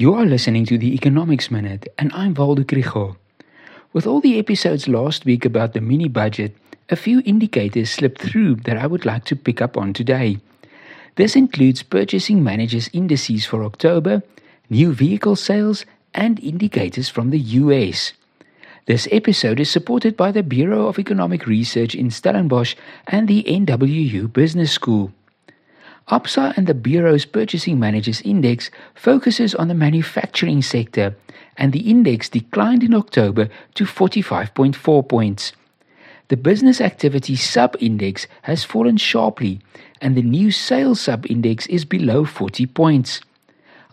You are listening to the Economics Minute, and I'm Waldo. With all the episodes last week about the mini budget, a few indicators slipped through that I would like to pick up on today. This includes purchasing managers' indices for October, new vehicle sales, and indicators from the US. This episode is supported by the Bureau of Economic Research in Stellenbosch and the NWU Business School. ABSA and the Bureau's Purchasing Managers Index focuses on the manufacturing sector, and the index declined in October to 45.4 points. The business activity sub index has fallen sharply, and the new sales sub index is below 40 points.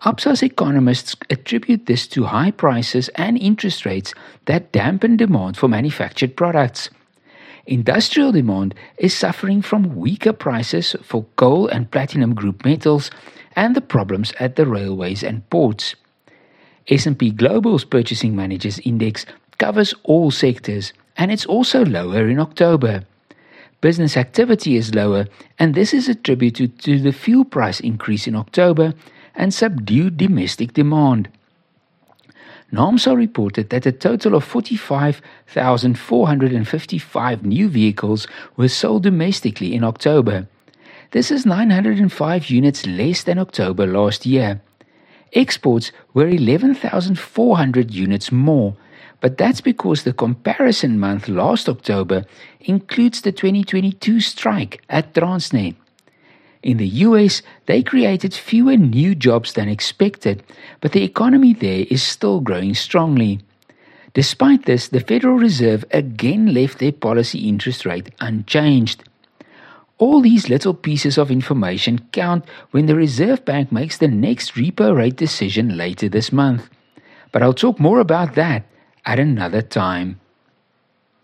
ABSA's economists attribute this to high prices and interest rates that dampen demand for manufactured products. Industrial demand is suffering from weaker prices for coal and platinum group metals and the problems at the railways and ports. S&P Global's Purchasing Managers Index covers all sectors and it's also lower in October. Business activity is lower and this is attributed to the fuel price increase in October and subdued domestic demand. NAAMSA reported that a total of 45,455 new vehicles were sold domestically in October. This is 905 units less than October last year. Exports were 11,400 units more, but that's because the comparison month last October includes the 2022 strike at Transnet. In the US, they created fewer new jobs than expected, but the economy there is still growing strongly. Despite this, the Federal Reserve again left their policy interest rate unchanged. All these little pieces of information count when the Reserve Bank makes the next repo rate decision later this month. But I'll talk more about that at another time.